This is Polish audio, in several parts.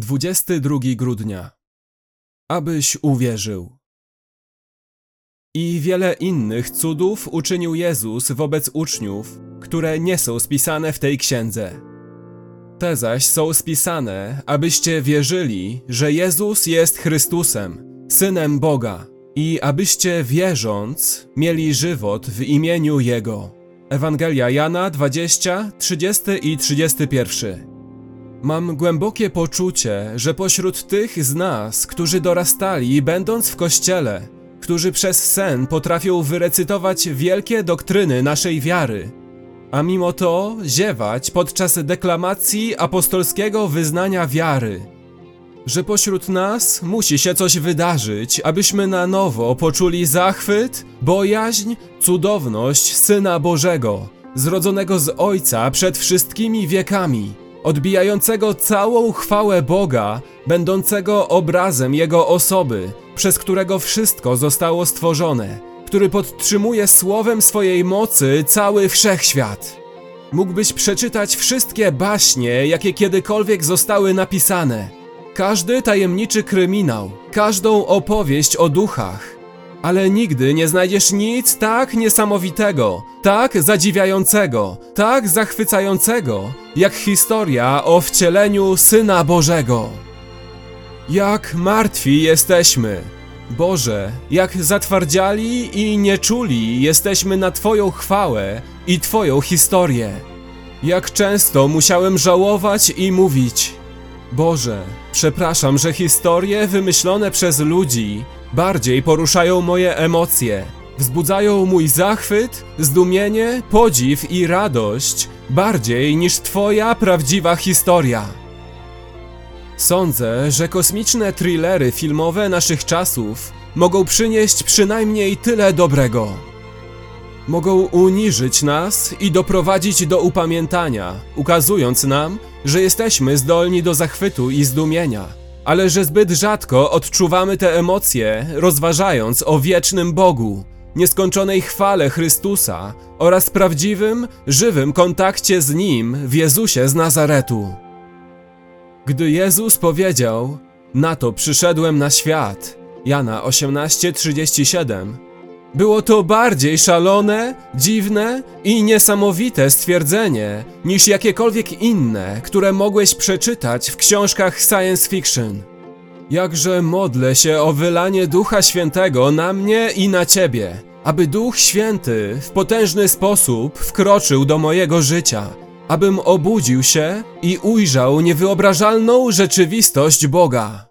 22 grudnia. Abyś uwierzył. I wiele innych cudów uczynił Jezus wobec uczniów, które nie są spisane w tej księdze. Te zaś są spisane, abyście wierzyli, że Jezus jest Chrystusem, Synem Boga, i abyście wierząc mieli żywot w imieniu Jego. Ewangelia Jana 20, 30 i 31. Mam głębokie poczucie, że pośród tych z nas, którzy dorastali będąc w kościele, którzy przez sen potrafią wyrecytować wielkie doktryny naszej wiary, a mimo to ziewać podczas deklamacji apostolskiego wyznania wiary, że pośród nas musi się coś wydarzyć, abyśmy na nowo poczuli zachwyt, bojaźń, cudowność Syna Bożego, zrodzonego z Ojca przed wszystkimi wiekami odbijającego całą chwałę Boga, będącego obrazem Jego osoby, przez którego wszystko zostało stworzone, który podtrzymuje słowem swojej mocy cały wszechświat. Mógłbyś przeczytać wszystkie baśnie, jakie kiedykolwiek zostały napisane, każdy tajemniczy kryminał, każdą opowieść o duchach, ale nigdy nie znajdziesz nic tak niesamowitego, tak zadziwiającego, tak zachwycającego, jak historia o wcieleniu Syna Bożego. Jak martwi jesteśmy, Boże, jak zatwardziali i nieczuli jesteśmy na Twoją chwałę i Twoją historię. Jak często musiałem żałować i mówić: Boże, przepraszam, że historie wymyślone przez ludzi bardziej poruszają moje emocje, wzbudzają mój zachwyt, zdumienie, podziw i radość bardziej niż Twoja prawdziwa historia. Sądzę, że kosmiczne thrillery filmowe naszych czasów mogą przynieść przynajmniej tyle dobrego. Mogą uniżyć nas i doprowadzić do upamiętania, ukazując nam, że jesteśmy zdolni do zachwytu i zdumienia, ale że zbyt rzadko odczuwamy te emocje, rozważając o wiecznym Bogu, nieskończonej chwale Chrystusa oraz prawdziwym, żywym kontakcie z Nim w Jezusie z Nazaretu. Gdy Jezus powiedział: Na to przyszedłem na świat, Jana 18:37, było to bardziej szalone, dziwne i niesamowite stwierdzenie niż jakiekolwiek inne, które mogłeś przeczytać w książkach science fiction. Jakże modlę się o wylanie Ducha Świętego na mnie i na Ciebie, aby Duch Święty w potężny sposób wkroczył do mojego życia, abym obudził się i ujrzał niewyobrażalną rzeczywistość Boga.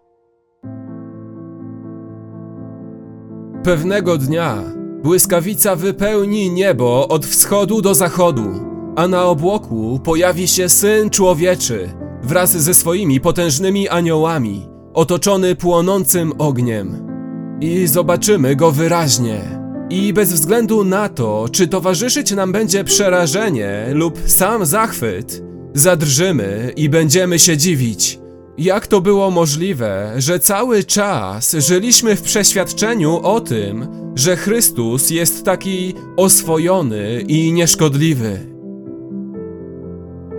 Pewnego dnia błyskawica wypełni niebo od wschodu do zachodu, a na obłoku pojawi się Syn Człowieczy wraz ze swoimi potężnymi aniołami, otoczony płonącym ogniem. I zobaczymy go wyraźnie. I bez względu na to, czy towarzyszyć nam będzie przerażenie lub sam zachwyt, zadrżymy i będziemy się dziwić. Jak to było możliwe, że cały czas żyliśmy w przeświadczeniu o tym, że Chrystus jest taki oswojony i nieszkodliwy?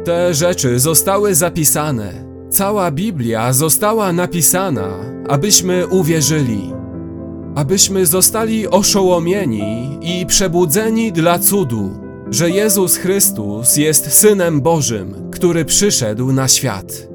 Te rzeczy zostały zapisane. Cała Biblia została napisana, abyśmy uwierzyli, abyśmy zostali oszołomieni i przebudzeni dla cudu, że Jezus Chrystus jest Synem Bożym, który przyszedł na świat.